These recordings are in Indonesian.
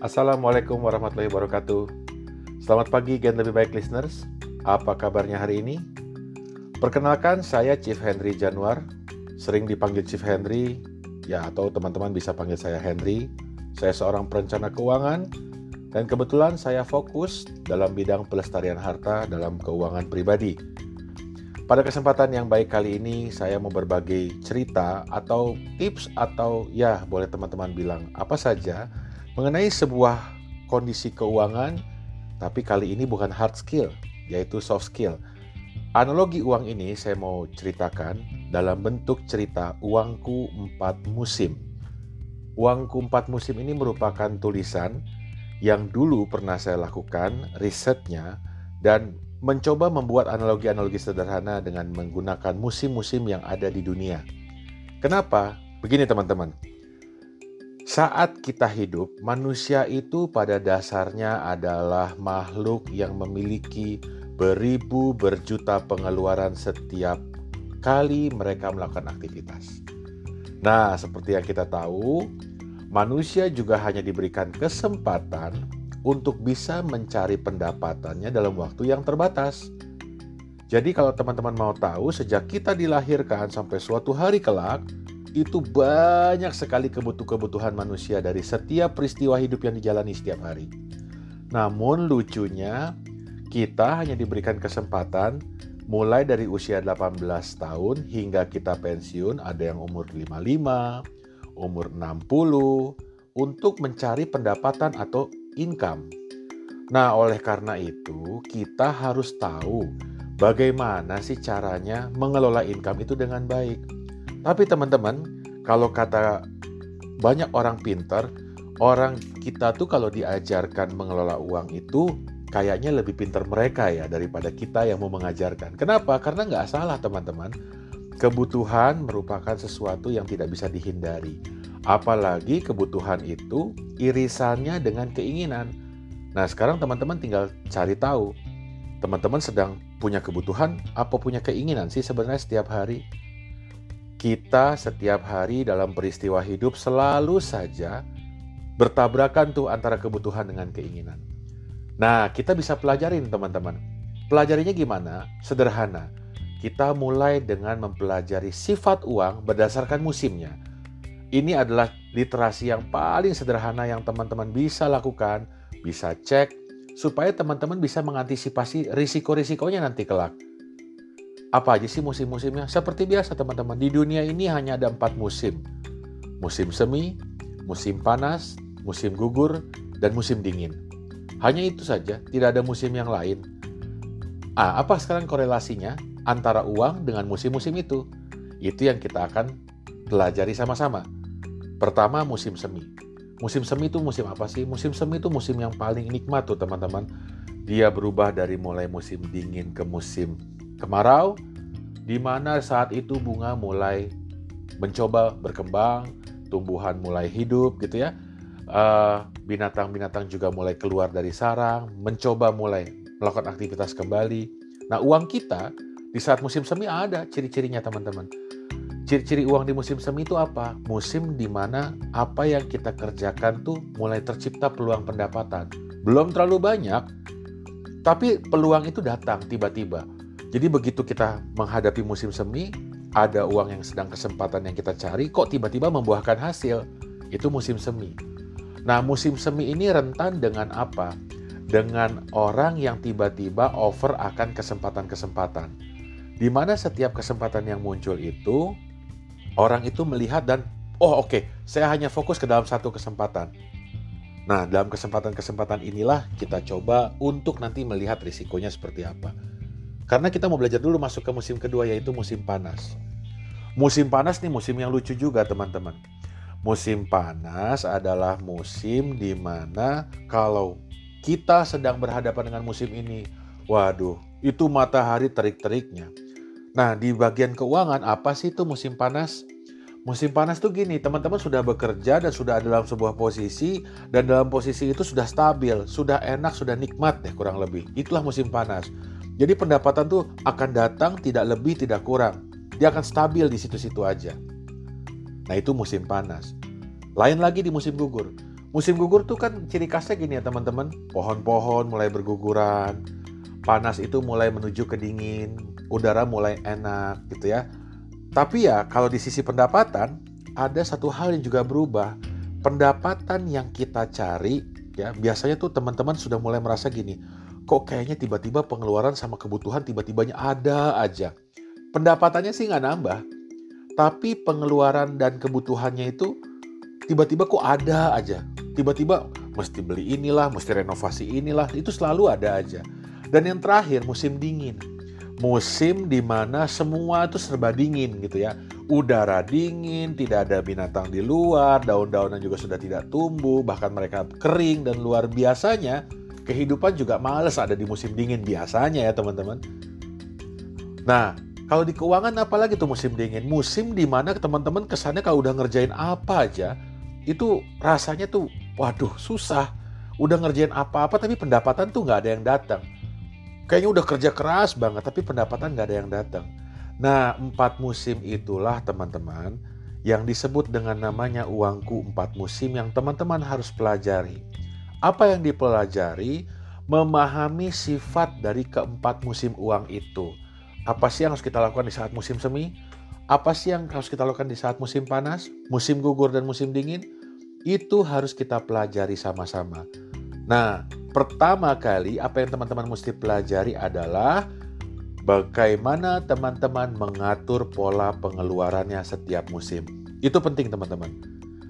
Assalamualaikum warahmatullahi wabarakatuh. Selamat pagi Gen Lebih Baik listeners. Apa kabarnya hari ini? Perkenalkan saya Chief Henry Januar. Sering dipanggil Chief Henry, ya atau teman-teman bisa panggil saya Henry. Saya seorang perencana keuangan dan kebetulan saya fokus dalam bidang pelestarian harta dalam keuangan pribadi. Pada kesempatan yang baik kali ini saya mau berbagi cerita atau tips atau ya boleh teman-teman bilang apa saja mengenai sebuah kondisi keuangan, tapi kali ini bukan hard skill, yaitu soft skill. Analogi uang ini saya mau ceritakan dalam bentuk cerita Uangku Empat Musim. Uangku Empat Musim ini merupakan tulisan yang dulu pernah saya lakukan risetnya dan mencoba membuat analogi-analogi sederhana dengan menggunakan musim-musim yang ada di dunia. Kenapa? Begini teman-teman, saat kita hidup, manusia itu pada dasarnya adalah makhluk yang memiliki beribu berjuta pengeluaran setiap kali mereka melakukan aktivitas. Nah, seperti yang kita tahu, manusia juga hanya diberikan kesempatan untuk bisa mencari pendapatannya dalam waktu yang terbatas. Jadi kalau teman-teman mau tahu, sejak kita dilahirkan sampai suatu hari kelak, itu banyak sekali kebutuhan-kebutuhan manusia dari setiap peristiwa hidup yang dijalani setiap hari. Namun lucunya, kita hanya diberikan kesempatan mulai dari usia 18 tahun hingga kita pensiun, ada yang umur 55, umur 60, untuk mencari pendapatan atau income. Nah, oleh karena itu, kita harus tahu bagaimana sih caranya mengelola income itu dengan baik. Tapi teman-teman, kalau kata banyak orang pintar, orang kita tuh kalau diajarkan mengelola uang itu kayaknya lebih pintar mereka ya daripada kita yang mau mengajarkan. Kenapa? Karena nggak salah teman-teman. Kebutuhan merupakan sesuatu yang tidak bisa dihindari. Apalagi kebutuhan itu irisannya dengan keinginan. Nah sekarang teman-teman tinggal cari tahu. Teman-teman sedang punya kebutuhan apa punya keinginan sih sebenarnya setiap hari? Kita setiap hari dalam peristiwa hidup selalu saja bertabrakan tuh antara kebutuhan dengan keinginan. Nah, kita bisa pelajarin teman-teman. Pelajarinya gimana? Sederhana. Kita mulai dengan mempelajari sifat uang berdasarkan musimnya. Ini adalah literasi yang paling sederhana yang teman-teman bisa lakukan, bisa cek, supaya teman-teman bisa mengantisipasi risiko-risikonya nanti kelak. Apa aja sih musim-musimnya? Seperti biasa teman-teman, di dunia ini hanya ada empat musim. Musim semi, musim panas, musim gugur, dan musim dingin. Hanya itu saja, tidak ada musim yang lain. Ah, apa sekarang korelasinya antara uang dengan musim-musim itu? Itu yang kita akan pelajari sama-sama. Pertama, musim semi. Musim semi itu musim apa sih? Musim semi itu musim yang paling nikmat tuh teman-teman. Dia berubah dari mulai musim dingin ke musim kemarau, di mana saat itu bunga mulai mencoba berkembang, tumbuhan mulai hidup gitu ya. eh, binatang-binatang juga mulai keluar dari sarang, mencoba mulai melakukan aktivitas kembali. Nah, uang kita di saat musim semi ada ciri-cirinya teman-teman. Ciri-ciri uang di musim semi itu apa? Musim di mana apa yang kita kerjakan tuh mulai tercipta peluang pendapatan. Belum terlalu banyak, tapi peluang itu datang tiba-tiba. Jadi begitu kita menghadapi musim semi, ada uang yang sedang kesempatan yang kita cari, kok tiba-tiba membuahkan hasil. Itu musim semi. Nah, musim semi ini rentan dengan apa? Dengan orang yang tiba-tiba over akan kesempatan-kesempatan. Di mana setiap kesempatan yang muncul itu, orang itu melihat dan, oh oke, okay, saya hanya fokus ke dalam satu kesempatan. Nah, dalam kesempatan-kesempatan inilah kita coba untuk nanti melihat risikonya seperti apa. Karena kita mau belajar dulu masuk ke musim kedua yaitu musim panas. Musim panas nih musim yang lucu juga teman-teman. Musim panas adalah musim di mana kalau kita sedang berhadapan dengan musim ini, waduh, itu matahari terik-teriknya. Nah, di bagian keuangan apa sih itu musim panas? Musim panas tuh gini, teman-teman sudah bekerja dan sudah ada dalam sebuah posisi dan dalam posisi itu sudah stabil, sudah enak, sudah nikmat ya kurang lebih. Itulah musim panas. Jadi pendapatan tuh akan datang tidak lebih tidak kurang. Dia akan stabil di situ-situ aja. Nah itu musim panas. Lain lagi di musim gugur. Musim gugur tuh kan ciri khasnya gini ya teman-teman. Pohon-pohon mulai berguguran, panas itu mulai menuju ke dingin, udara mulai enak gitu ya. Tapi ya kalau di sisi pendapatan ada satu hal yang juga berubah. Pendapatan yang kita cari ya biasanya tuh teman-teman sudah mulai merasa gini, kok kayaknya tiba-tiba pengeluaran sama kebutuhan tiba-tibanya ada aja. Pendapatannya sih nggak nambah, tapi pengeluaran dan kebutuhannya itu tiba-tiba kok ada aja. Tiba-tiba mesti beli inilah, mesti renovasi inilah, itu selalu ada aja. Dan yang terakhir musim dingin. Musim di mana semua itu serba dingin gitu ya. Udara dingin, tidak ada binatang di luar, daun-daunan juga sudah tidak tumbuh, bahkan mereka kering dan luar biasanya kehidupan juga males ada di musim dingin biasanya ya teman-teman. Nah, kalau di keuangan apalagi tuh musim dingin? Musim di mana teman-teman kesannya kalau udah ngerjain apa aja, itu rasanya tuh waduh susah. Udah ngerjain apa-apa tapi pendapatan tuh nggak ada yang datang. Kayaknya udah kerja keras banget tapi pendapatan nggak ada yang datang. Nah empat musim itulah teman-teman yang disebut dengan namanya uangku empat musim yang teman-teman harus pelajari. Apa yang dipelajari? Memahami sifat dari keempat musim uang itu. Apa sih yang harus kita lakukan di saat musim semi? Apa sih yang harus kita lakukan di saat musim panas, musim gugur, dan musim dingin? Itu harus kita pelajari sama-sama. Nah, pertama kali apa yang teman-teman mesti pelajari adalah bagaimana teman-teman mengatur pola pengeluarannya setiap musim. Itu penting teman-teman.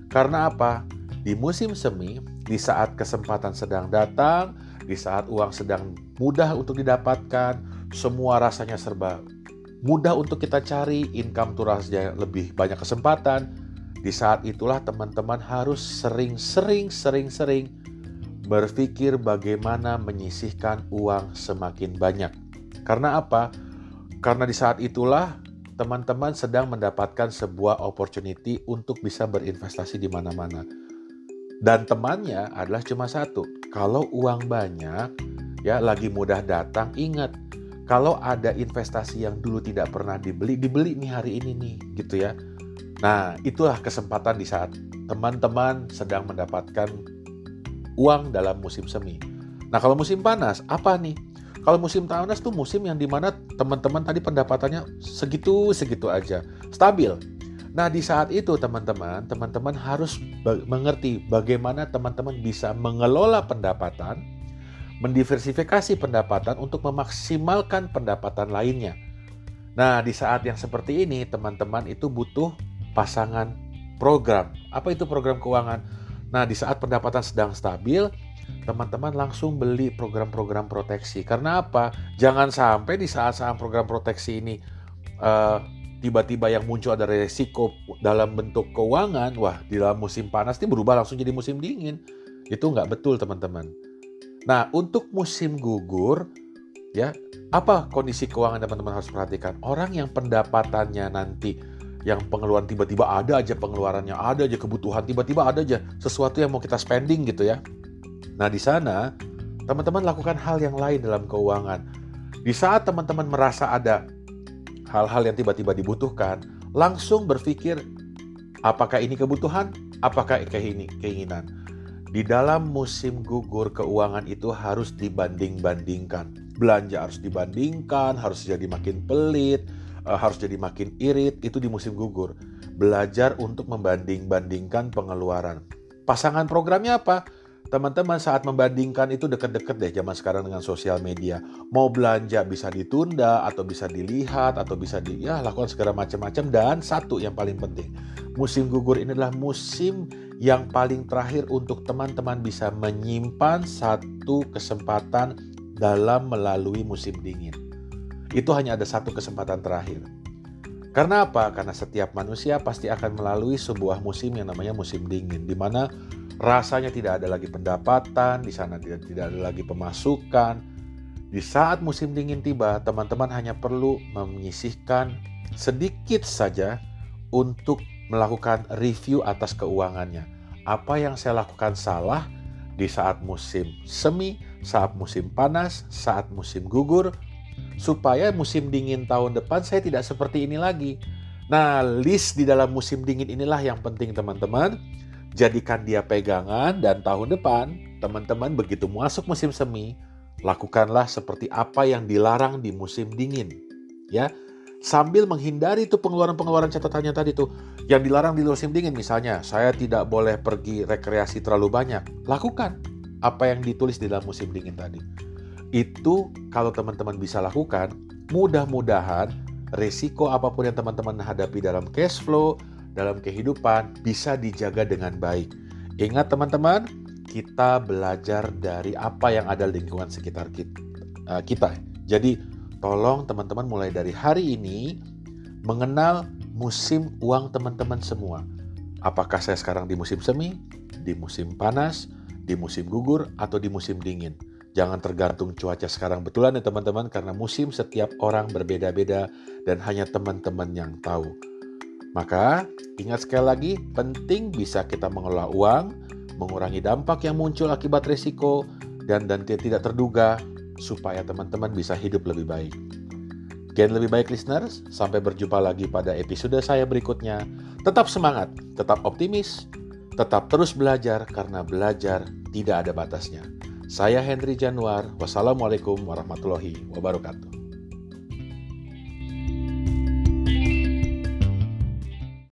Karena apa? Di musim semi, di saat kesempatan sedang datang, di saat uang sedang mudah untuk didapatkan, semua rasanya serba mudah untuk kita cari, income tuh rasanya lebih banyak kesempatan. Di saat itulah teman-teman harus sering-sering sering-sering berpikir bagaimana menyisihkan uang semakin banyak. Karena apa? Karena di saat itulah teman-teman sedang mendapatkan sebuah opportunity untuk bisa berinvestasi di mana-mana. Dan temannya adalah cuma satu. Kalau uang banyak, ya lagi mudah datang, ingat kalau ada investasi yang dulu tidak pernah dibeli, dibeli nih hari ini nih, gitu ya. Nah, itulah kesempatan di saat teman-teman sedang mendapatkan uang dalam musim semi. Nah, kalau musim panas, apa nih? Kalau musim panas tuh musim yang di mana teman-teman tadi pendapatannya segitu-segitu aja, stabil. Nah, di saat itu teman-teman, teman-teman harus mengerti bagaimana teman-teman bisa mengelola pendapatan mendiversifikasi pendapatan untuk memaksimalkan pendapatan lainnya. Nah, di saat yang seperti ini, teman-teman itu butuh pasangan program. Apa itu program keuangan? Nah, di saat pendapatan sedang stabil, teman-teman langsung beli program-program proteksi. Karena apa? Jangan sampai di saat saat program proteksi ini uh, tiba-tiba yang muncul ada resiko dalam bentuk keuangan, wah di dalam musim panas ini berubah langsung jadi musim dingin. Itu nggak betul teman-teman. Nah, untuk musim gugur, ya, apa kondisi keuangan teman-teman harus perhatikan? Orang yang pendapatannya nanti yang pengeluaran tiba-tiba ada aja pengeluarannya, ada aja kebutuhan, tiba-tiba ada aja sesuatu yang mau kita spending gitu ya. Nah, di sana teman-teman lakukan hal yang lain dalam keuangan. Di saat teman-teman merasa ada hal-hal yang tiba-tiba dibutuhkan, langsung berpikir apakah ini kebutuhan, apakah ini keinginan. Di dalam musim gugur keuangan itu harus dibanding-bandingkan. Belanja harus dibandingkan, harus jadi makin pelit, eh, harus jadi makin irit, itu di musim gugur. Belajar untuk membanding-bandingkan pengeluaran. Pasangan programnya apa? Teman-teman saat membandingkan itu deket-deket deh zaman sekarang dengan sosial media. Mau belanja bisa ditunda atau bisa dilihat atau bisa di ya lakukan segala macam-macam dan satu yang paling penting. Musim gugur ini adalah musim yang paling terakhir untuk teman-teman bisa menyimpan satu kesempatan dalam melalui musim dingin. Itu hanya ada satu kesempatan terakhir. Karena apa? Karena setiap manusia pasti akan melalui sebuah musim yang namanya musim dingin, di mana rasanya tidak ada lagi pendapatan, di sana tidak, tidak ada lagi pemasukan. Di saat musim dingin tiba, teman-teman hanya perlu menyisihkan sedikit saja untuk melakukan review atas keuangannya. Apa yang saya lakukan salah di saat musim semi, saat musim panas, saat musim gugur, supaya musim dingin tahun depan saya tidak seperti ini lagi. Nah, list di dalam musim dingin inilah yang penting teman-teman Jadikan dia pegangan dan tahun depan teman-teman begitu masuk musim semi, lakukanlah seperti apa yang dilarang di musim dingin. Ya, sambil menghindari itu pengeluaran-pengeluaran catatannya tadi tuh yang dilarang di musim dingin misalnya saya tidak boleh pergi rekreasi terlalu banyak lakukan apa yang ditulis di dalam musim dingin tadi itu kalau teman-teman bisa lakukan mudah-mudahan resiko apa pun yang teman-teman hadapi dalam cash flow dalam kehidupan bisa dijaga dengan baik ingat teman-teman kita belajar dari apa yang ada di lingkungan sekitar eh, kita jadi Tolong teman-teman mulai dari hari ini mengenal musim uang teman-teman semua. Apakah saya sekarang di musim semi, di musim panas, di musim gugur, atau di musim dingin? Jangan tergantung cuaca sekarang betulan ya teman-teman karena musim setiap orang berbeda-beda dan hanya teman-teman yang tahu. Maka ingat sekali lagi penting bisa kita mengelola uang, mengurangi dampak yang muncul akibat risiko dan dan tidak terduga supaya teman-teman bisa hidup lebih baik. Gen lebih baik listeners, sampai berjumpa lagi pada episode saya berikutnya. Tetap semangat, tetap optimis, tetap terus belajar karena belajar tidak ada batasnya. Saya Henry Januar, wassalamualaikum warahmatullahi wabarakatuh.